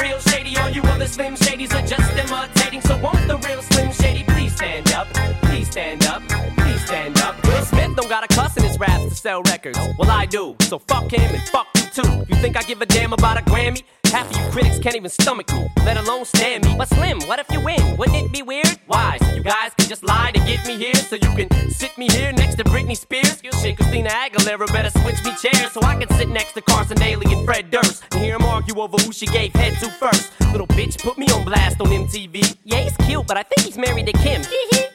Speaker 19: real Shady. All you other Slim Shadys are just imitating. So won't the real Slim Shady please stand up, please stand up, please stand up. Will Smith don't got a cuss in his raps to sell records. Well, I do. So fuck him and fuck you too. You think I give a damn about a Grammy? Half of you critics can't even stomach me, let alone stand me. But Slim, what if you win? Wouldn't it be weird? Why? Guys can just lie to get me here, so you can sit me here next to Britney Spears. Shit, Christina Aguilera better switch me chairs so I can sit next to Carson Daly and Fred Durst and hear them argue over who she gave head to first. Little bitch put me on blast on MTV. Yeah, he's cute, but I think he's married to Kim.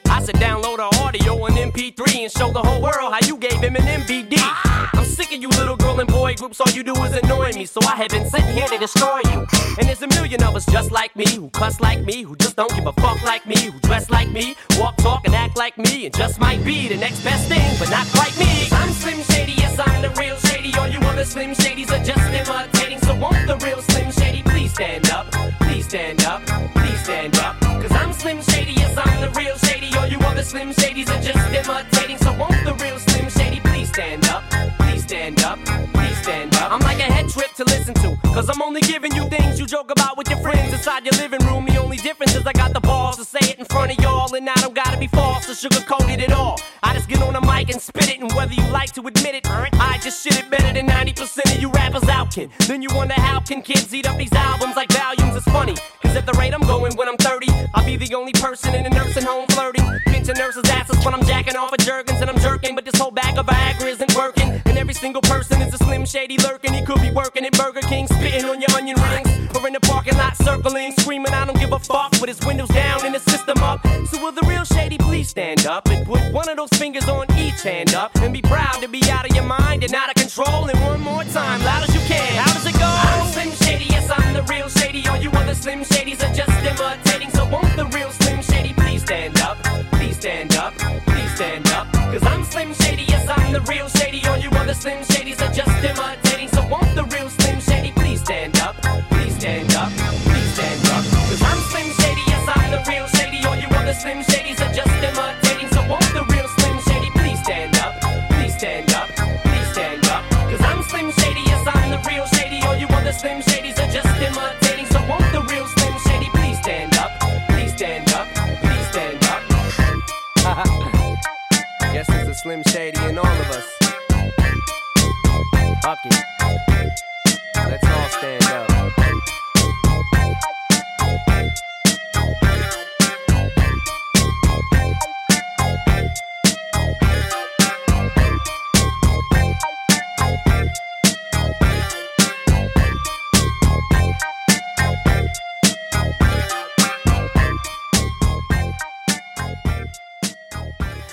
Speaker 19: I should download her audio on MP3 and show the whole world how you gave him an MVD. Groups, all you do is annoy me, so I have been sitting here to destroy you. And there's a million of us just like me, who cuss like me, who just don't give a fuck like me, who dress like me, walk, talk, and act like me, and just might be the next best thing, but not quite me. I'm Slim Shady, yes, I'm the real Shady. All you other Slim Shadys are just imitating, so won't the real Slim Shady please stand up, please stand up, please stand up. Cause I'm Slim Shady, yes, I'm the real Shady. All you other Slim Shadys are just imitating, so won't the to listen to, cause I'm only giving you things you joke about with your friends inside your living room. The only difference is I got the balls to say it in front of y'all, and I don't gotta be false or sugarcoat it at all. I just get on the mic and spit it, and whether you like to admit it, I just shit it better than 90% of you rappers out can. Then you wonder how can kids eat up these albums like volumes? It's funny, cause at the rate I'm going when I'm 30, I'll be the only person in a nursing home flirting. Pinching nurses' asses when I'm jacking off of Jergens and I'm jerking, but this whole bag of Viagra isn't single person is a slim shady lurking. He could be working at Burger King, spitting on your onion rings, or in the parking lot circling, screaming, I don't give a fuck, with his windows down and his system up. So will the real shady please stand up and put one of those fingers on each hand up and be proud to be out of your mind and out of control? And one more time, loud as you can. How does it go? I'm Slim Shady, yes, I'm the real shady. All you other Slim Shadys are just imitating. Slim Shadys are just imitating. So won't the real Slim Shady please stand up? Please stand up, please stand up. Cause I'm Slim Shady, yes, I'm the real shady. All you other Slim Shadys are just imitating. So won't the real Slim Shady please stand up? Please stand up, please stand up. Cause I'm Slim Shady, yes, I'm the real shady. All you other Slim Shadys are just imitating. So won't the real Slim Shady please stand up? Please stand up, please stand up. Guess there's a Slim Shady Fuck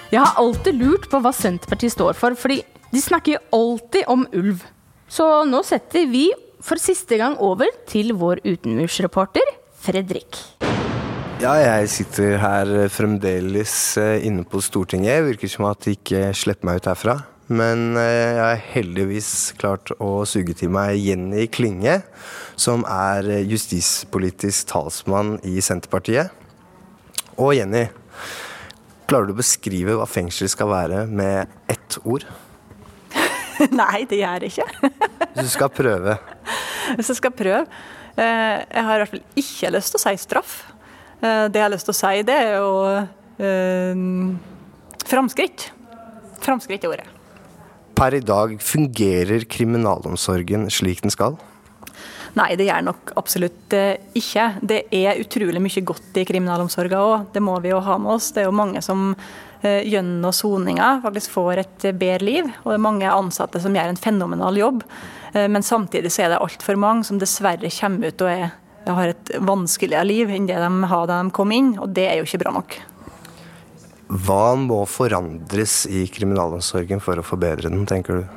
Speaker 3: Jeg har alltid lurt på hva Senterpartiet står for, fordi de snakker alltid om ulv. Så nå setter vi for siste gang over til vår utenmursreporter Fredrik.
Speaker 11: Ja, jeg sitter her fremdeles eh, inne på Stortinget. Virker som at de ikke slipper meg ut herfra. Men eh, jeg har heldigvis klart å suge til meg Jenny Klinge, som er eh, justispolitisk talsmann i Senterpartiet. Og Jenny, klarer du å beskrive hva fengsel skal være med ett ord?
Speaker 20: Nei, det gjør jeg ikke.
Speaker 11: Hvis du skal prøve.
Speaker 20: Hvis jeg skal prøve eh, Jeg har i hvert fall ikke lyst til å si straff. Eh, Det jeg har lyst til å si, det er jo eh, framskritt. Framskritt er ordet.
Speaker 11: Per i dag fungerer kriminalomsorgen slik den skal?
Speaker 20: Nei, det gjør nok absolutt eh, ikke. Det er utrolig mye godt i kriminalomsorgen òg, det må vi jo ha med oss. Det er jo mange som eh, gjennom soninga faktisk får et bedre liv, og det er mange ansatte som gjør en fenomenal jobb. Eh, Men samtidig så er det altfor mange som dessverre kommer ut og er, har et vanskeligere liv enn det de har da de kom inn, og det er jo ikke bra nok.
Speaker 11: Hva må forandres i kriminalomsorgen for å forbedre den, tenker du?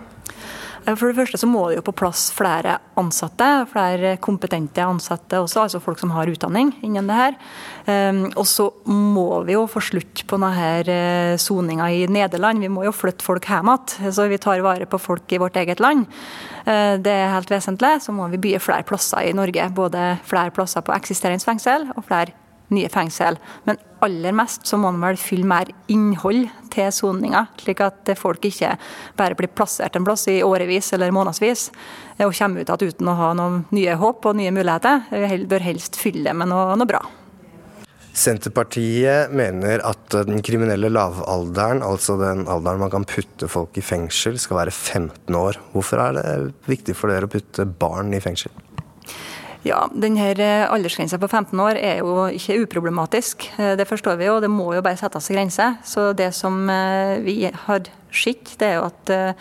Speaker 20: Eh, For det første så må det jo på plass flere ansatte, flere kompetente ansatte også, altså folk som har utdanning innen det her. Um, og så må vi jo få slutt på denne soninga i Nederland. Vi må jo flytte folk hjem igjen, så vi tar vare på folk i vårt eget land. Eh, Det er helt vesentlig. Så må vi bygge flere plasser i Norge. Både flere plasser på eksisterende fengsel og flere nye fengsel. Men aller mest så må man vel fylle mer innhold til soninga, slik at folk ikke bare blir plassert en plass i årevis eller månedsvis eh, og kommer ut igjen uten å ha noen nye håp og nye muligheter. Vi bør helst fylle det med noe, noe bra.
Speaker 11: Senterpartiet mener at den kriminelle lavalderen, altså den alderen man kan putte folk i fengsel, skal være 15 år. Hvorfor er det viktig for dere å putte barn i fengsel?
Speaker 20: Ja, denne aldersgrensa på 15 år er jo ikke uproblematisk. Eh, Det forstår vi jo, det må jo bare settes en grense. Så det som eh, vi har sett, det er jo at eh,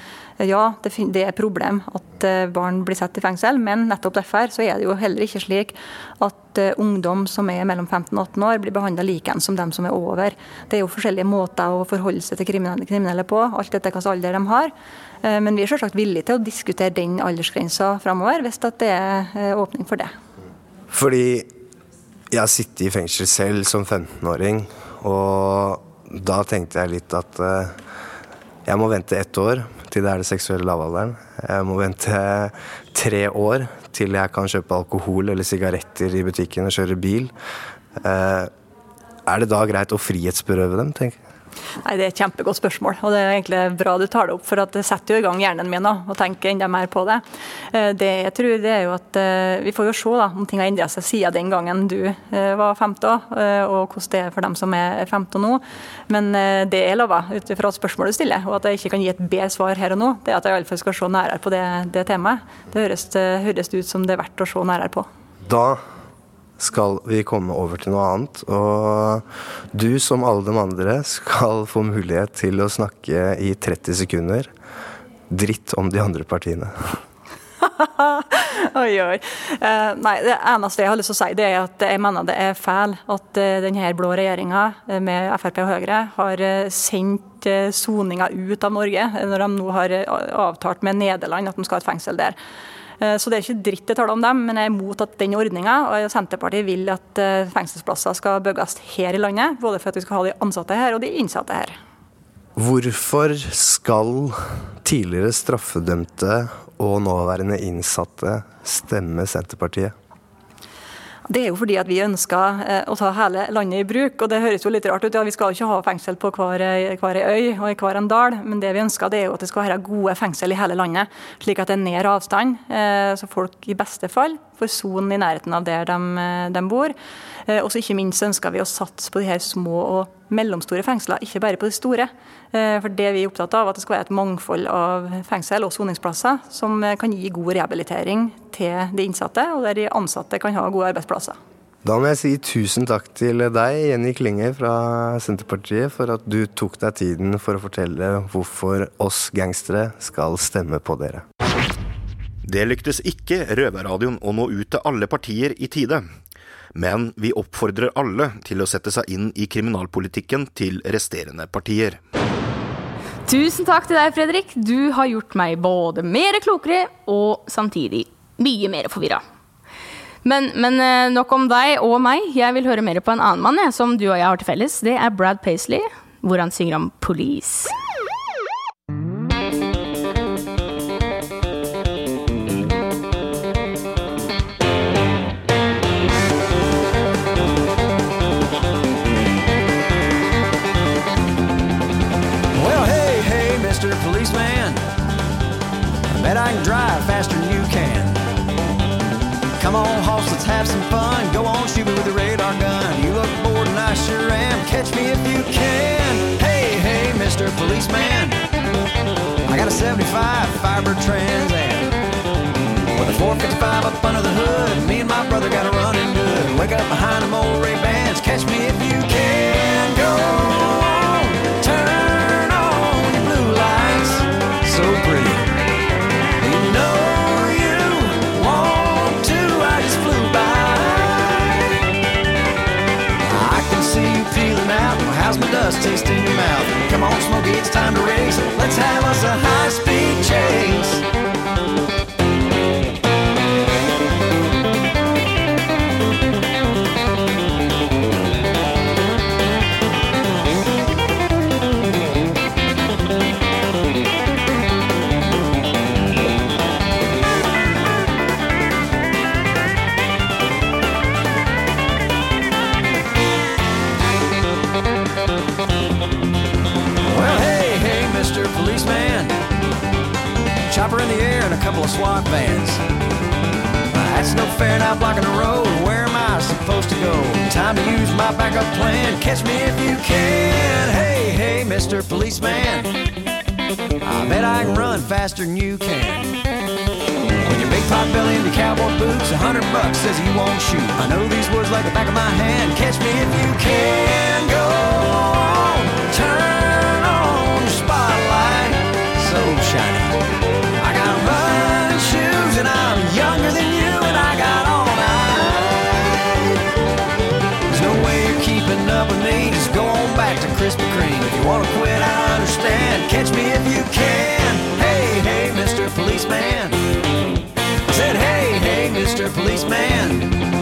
Speaker 20: ja, det er et problem at eh, barn blir satt i fengsel, men nettopp derfor så er det jo heller ikke slik at eh, ungdom som er mellom 15 og 18 år blir behandla likeens som dem som er over. Det er jo forskjellige måter å forholde seg til kriminelle på, alt etter hvilken alder de har. Eh, Men vi er selvsagt villige til å diskutere den aldersgrensa framover, hvis det er eh, åpning for det.
Speaker 11: Fordi jeg har sittet i fengsel selv som 15-åring, og da tenkte jeg litt at eh, jeg må vente ett år til det er det seksuelle lavalderen. Jeg må vente tre år til jeg kan kjøpe alkohol eller sigaretter i butikken og kjøre bil. Er det da greit å frihetsberøve dem, tenker jeg?
Speaker 20: Nei, Det er et kjempegodt spørsmål, og det er egentlig bra du tar det opp. For det setter jo i gang hjernen min også, og tenker enda mer på det. Eh, Det jeg tror det er jo at eh, Vi får jo se da, om ting har endra seg siden den gangen du eh, var 15, eh, og hvordan det er for dem som er 15 nå. Men det jeg lover, ut ifra spørsmålet du stiller, og at jeg ikke kan gi et bedre svar her og nå, det er at jeg i alle fall skal se nærmere på det, det temaet. Det høres, høres ut som det er verdt å se nærmere på.
Speaker 11: Da skal vi komme over til noe annet. Og du, som alle de andre, skal få mulighet til å snakke i 30 sekunder dritt om de andre partiene.
Speaker 20: oi, oi. Uh, nei, det eneste jeg har lyst til å si, det er at jeg mener det er feil at uh, denne blå regjeringa eh, med Frp og Høyre har uh, sendt soninga ut av Norge, når de nå har avtalt med Nederland at de skal ha et fengsel der. Eh, Så det er ikke dritt jeg taler om dem, men jeg er imot at den ordninga, Senterpartiet vil at eh, fengselsplasser skal bygges her i landet, både for at vi skal ha de ansatte her og de innsatte her.
Speaker 11: Hvorfor skal tidligere straffedømte og nåværende innsatte stemme Senterpartiet?
Speaker 20: Det er jo fordi at vi ønsker eh, å ta hele landet i bruk. og Det høres jo litt rart ut. ja, Vi skal jo ikke ha fengsel på hver, hver øy og i hver en dal, men det vi ønsker det er jo at det skal være gode fengsel i hele landet. Slik at det er nær avstand, eh, så folk i beste fall får sonen i nærheten av der de, eh, de bor. Eh, Og ikke minst ønsker vi å satse på de her små og mellomstore fengslene, ikke bare på de store. Eh, For det vi er opptatt av, at det skal være et mangfold av fengsel og soningsplasser som kan gi god rehabilitering til de innsatte, og der de ansatte kan ha gode arbeidsplasser.
Speaker 11: Da må jeg si tusen takk til deg, Jenny Klinge fra Senterpartiet, for at du tok deg tiden for å fortelle hvorfor oss gangstere skal stemme på dere.
Speaker 21: Det lyktes ikke Røverradioen å nå ut til alle partier i tide. Men vi oppfordrer alle til å sette seg inn i kriminalpolitikken til resterende partier.
Speaker 3: Tusen takk til deg, Fredrik. Du har gjort meg både mer klokere og samtidig mye mer forvirra. Men, men eh, nok om deg og meg. Jeg vil høre mer på en annen mann som du og jeg har til felles. Det er Brad Paisley, hvor han synger om police.
Speaker 22: I can drive faster than you can. Come on, hoss, let's have some fun. Go on, shoot me with a radar gun. You look bored and I sure am. Catch me if you can. Hey, hey, Mr. Policeman. I got a 75 Firebird Trans Am. With a 455 up under the hood. Me and my brother got a running good. Wake up behind them old Ray Bans. Catch me if you time to plan. Catch me if you can. Hey, hey, Mr. Policeman. I bet I can run faster than you can. When your big pot belly and your cowboy boots, a hundred bucks says you won't shoot. I know these words like the back of my hand. Catch me if you can. Go up with me. Just go on back to Krispy Kreme. If you wanna quit, I understand. Catch me if you can. Hey, hey, Mr. Policeman. I said, hey, hey, Mr. Policeman.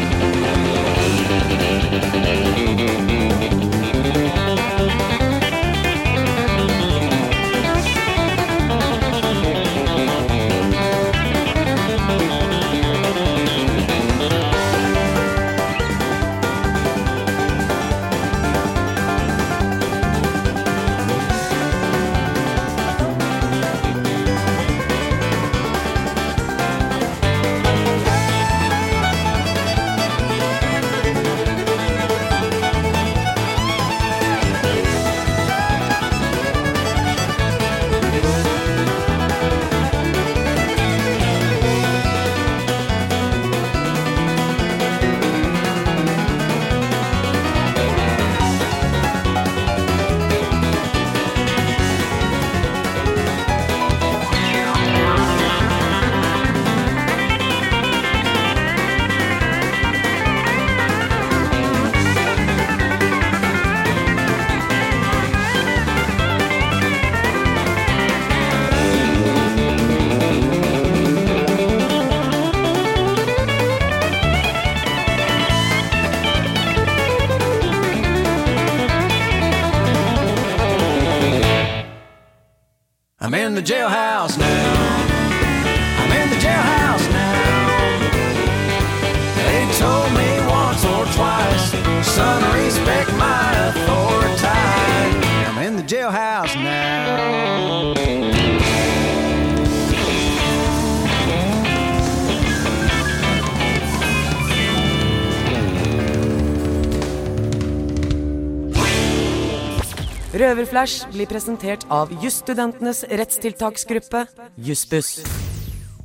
Speaker 23: Røverflash blir presentert av jusstudentenes rettstiltaksgruppe, Jussbuss.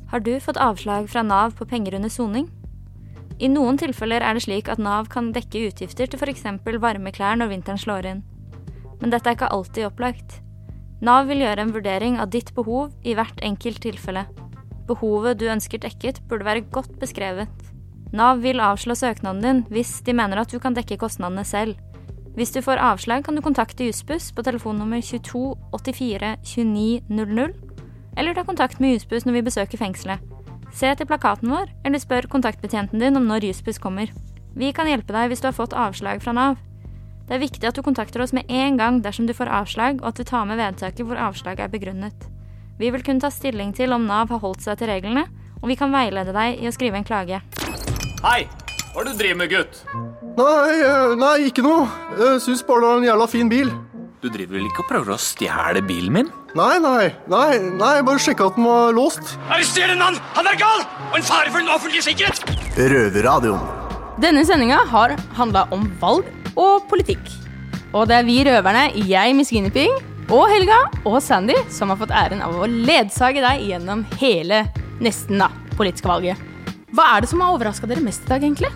Speaker 24: Har du fått avslag fra Nav på penger under soning? I noen tilfeller er det slik at Nav kan dekke utgifter til f.eks. varme klær når vinteren slår inn. Men dette er ikke alltid opplagt. Nav vil gjøre en vurdering av ditt behov i hvert enkelt tilfelle. Behovet du ønsker dekket, burde være godt beskrevet. Nav vil avslå søknaden din hvis de mener at du kan dekke kostnadene selv. Hvis du får avslag, kan du kontakte Jussbuss på telefonnummer 22 84 29 00, eller ta kontakt med Jussbuss når vi besøker fengselet. Se etter plakaten vår, eller spør kontaktbetjenten din om når Jussbuss kommer. Vi kan hjelpe deg hvis du har fått avslag fra Nav. Det er viktig at du kontakter oss med en gang dersom du får avslag, og at du tar med vedtaket hvor avslaget er begrunnet. Vi vil kunne ta stilling til om Nav har holdt seg til reglene, og vi kan veilede deg i å skrive en klage.
Speaker 6: Hei! Hva er det du driver med, gutt?
Speaker 25: Nei, eh, nei, ikke noe. Jeg syns bare det er en jævla fin bil.
Speaker 6: Du driver vel ikke og prøver å stjele bilen min?
Speaker 25: Nei, nei, nei, nei, bare sjekka at den var låst.
Speaker 6: Arrester den mann! Han er gal! Og en fare for den offentlige sikkerhet!
Speaker 2: Røverradioen.
Speaker 3: Denne sendinga har handla om valg og politikk. Og det er vi røverne, jeg Miss Guinevere og Helga og Sandy, som har fått æren av å ledsage deg gjennom hele nesten da, politiske valget. Hva er det som har overraska dere mest i dag, egentlig?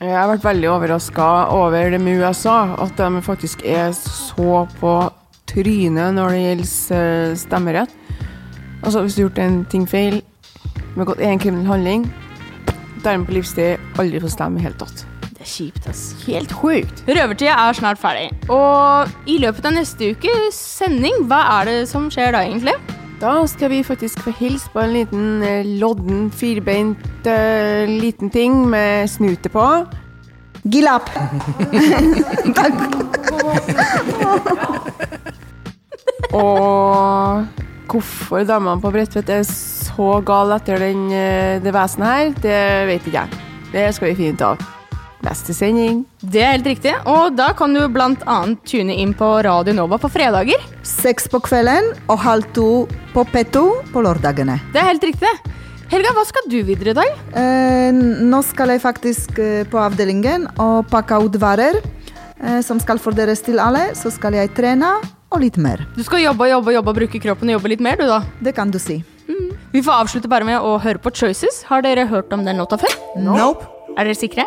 Speaker 4: Jeg har vært veldig overraska over det med USA, at de faktisk er så på trynet når det gjelder eh, stemmerett. Altså, hvis du har gjort en ting feil, begått en kriminell handling, dermed på livstid, aldri få stemme i det hele tatt.
Speaker 3: Det er kjipt, ass.
Speaker 4: Helt sjukt.
Speaker 3: Røvertida er snart ferdig. Og i løpet av neste ukes sending, hva er det som skjer da, egentlig?
Speaker 4: Da skal vi faktisk få hilse på en liten eh, lodden, firbeint uh, liten ting med snute på.
Speaker 5: Gilap.
Speaker 4: Og hvorfor damene på Bredtvet er så gale etter den, eh, det vesenet her, det vet ikke jeg. Det skal vi finne ut av. Beste sending.
Speaker 3: Det er helt riktig, og da kan du annet tune inn på Radio Nova på fredager.
Speaker 5: Seks på kvelden og halv to på P2 på lørdagene.
Speaker 3: Det er helt riktig. Helga, hva skal du videre i dag?
Speaker 5: Eh, nå skal jeg faktisk eh, på avdelingen og pakke ut varer eh, som skal fordeles til alle. Så skal jeg trene og litt mer.
Speaker 3: Du skal jobbe og jobbe jobbe bruke kroppen og jobbe litt mer, du da?
Speaker 5: Det kan du si.
Speaker 3: Vi får avslutte bare med å høre på Choices. Har dere hørt om den låta før?
Speaker 5: Nope.
Speaker 3: Er dere sikre?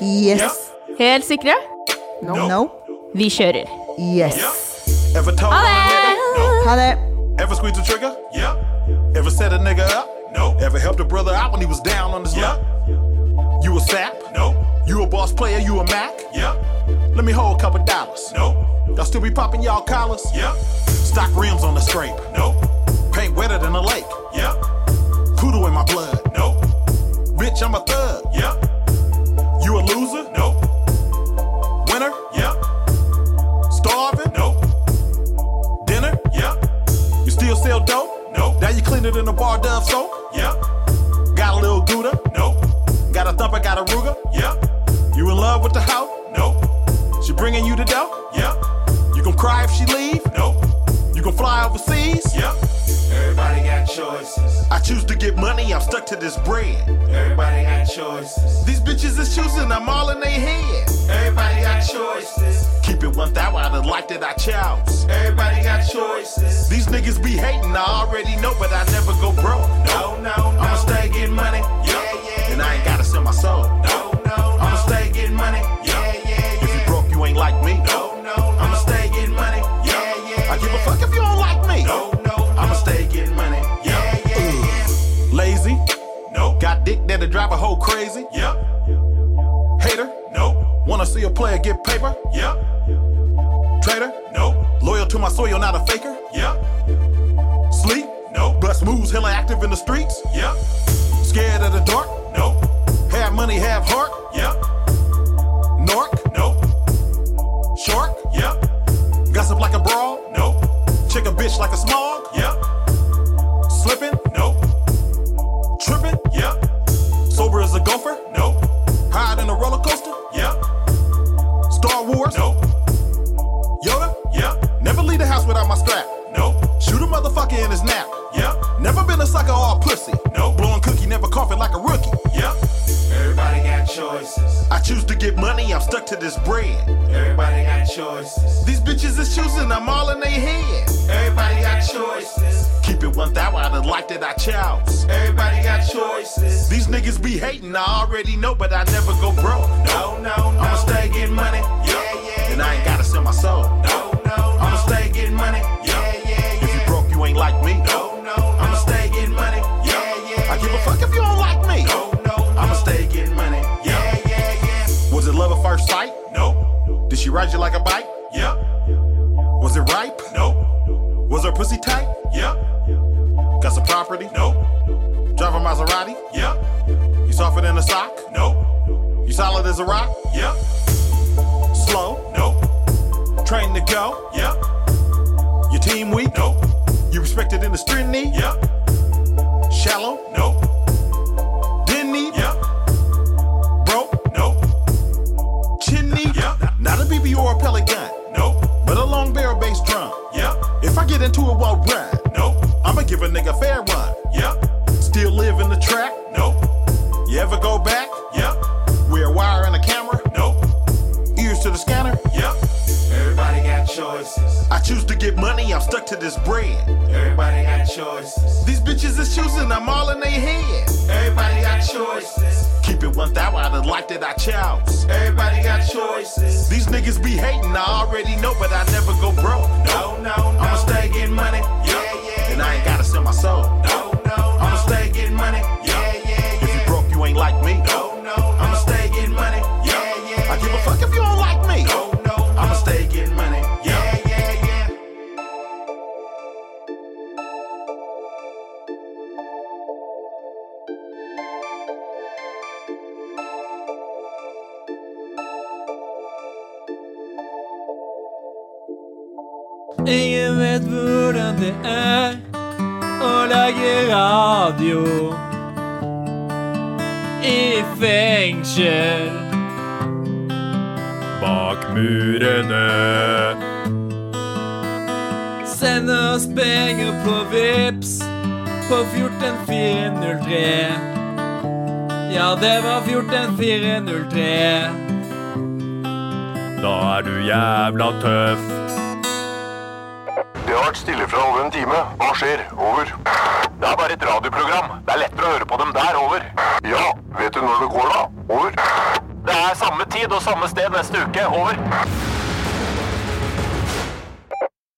Speaker 5: Yes.
Speaker 3: Helt sikre?
Speaker 5: No. no.
Speaker 3: Vi kjører.
Speaker 5: Yes.
Speaker 6: Ever told
Speaker 3: Ha
Speaker 6: a nigga?
Speaker 5: Ha det.
Speaker 6: Ever squeeze the trigger? Yeah. Ever set a nigga up? No. Ever helped a brother out when he was down on his luck? You a sap? No. You a boss player? You a Mac? Yeah. Let me hold a couple dollars. No. Y'all still be popping y'all collars? Yeah. Stock rims on the scrape? No. Paint wetter than a lake? Yeah. Poodle in my blood? No. Bitch, I'm a thug? Yeah. You a loser? No. Winner? Yeah. Starving? No. Dinner? Yeah. You still sell dope? No. Now you cleaner than a bar dove soap? Yeah. Got a little Gouda? No. Got a thumper, got a Ruger? Yeah. You in love with the hoe? No. She bringing you the dough? Yeah. You gon' cry if she leave? No. You gon' fly overseas? Yeah. Everybody got choices. I choose to get money, I'm stuck to this bread. Everybody got choices. These bitches is choosing, I'm all in their head. Everybody got choices. Keep it 1,000, I done liked it, I chose. Everybody got choices. These niggas be hating, I already know, but I never go broke. No, no, no. I'ma stay getting money. Yeah, yeah. And I ain't gotta sell my soul. No, no, no. I'ma stay getting money. Yeah, yeah. yeah. If you broke, you ain't like me. No, no, I'ma stay hoe crazy? Yeah. Hater? No. Wanna see a player get paper? Yeah. Traitor? No. Loyal to my soil, not a faker? Yeah. Sleep? No. Bust moves, hella active in the streets? Yeah. Scared of the dark? No. Have money, have heart? Yeah. Narc? No. Shark? Yeah. Gossip like a brawl? No. Chick a bitch like a smog? Yeah. Slipping? Motherfucker in his nap? Yeah. Never been a sucker or a pussy? No. Blowing cookie, never coughing like a rookie? Yeah. Everybody got choices. I choose to get money, I'm stuck to this bread. Everybody got choices. These bitches is choosing, I'm all in their head. Everybody got choices. Keep it 1,000, I done liked it, I chose. Everybody got choices. These niggas be hating, I already know, but I never go broke. No, no, no. I'ma stay getting money. Yeah, yeah. And I ain't gotta sell my soul. No, no, no. I'ma stay getting money. Yeah, yeah, you ain't like me. No, no. I'ma stay getting money. Yeah, yeah. I give a fuck if you don't like me. No, no, I'ma stay getting money. Yeah, yeah, yeah. Was it love at first sight? No. Did she ride you like a bike? Yeah. Was it ripe? No. Was her pussy tight? Yeah. Got some property? No. Drive a Maserati? Yeah. You softer than a sock? No. You solid as a rock? Yeah. Slow? No. Train to go? Yeah. Your team weak? No. You respected in the street knee? Yeah. Shallow? No.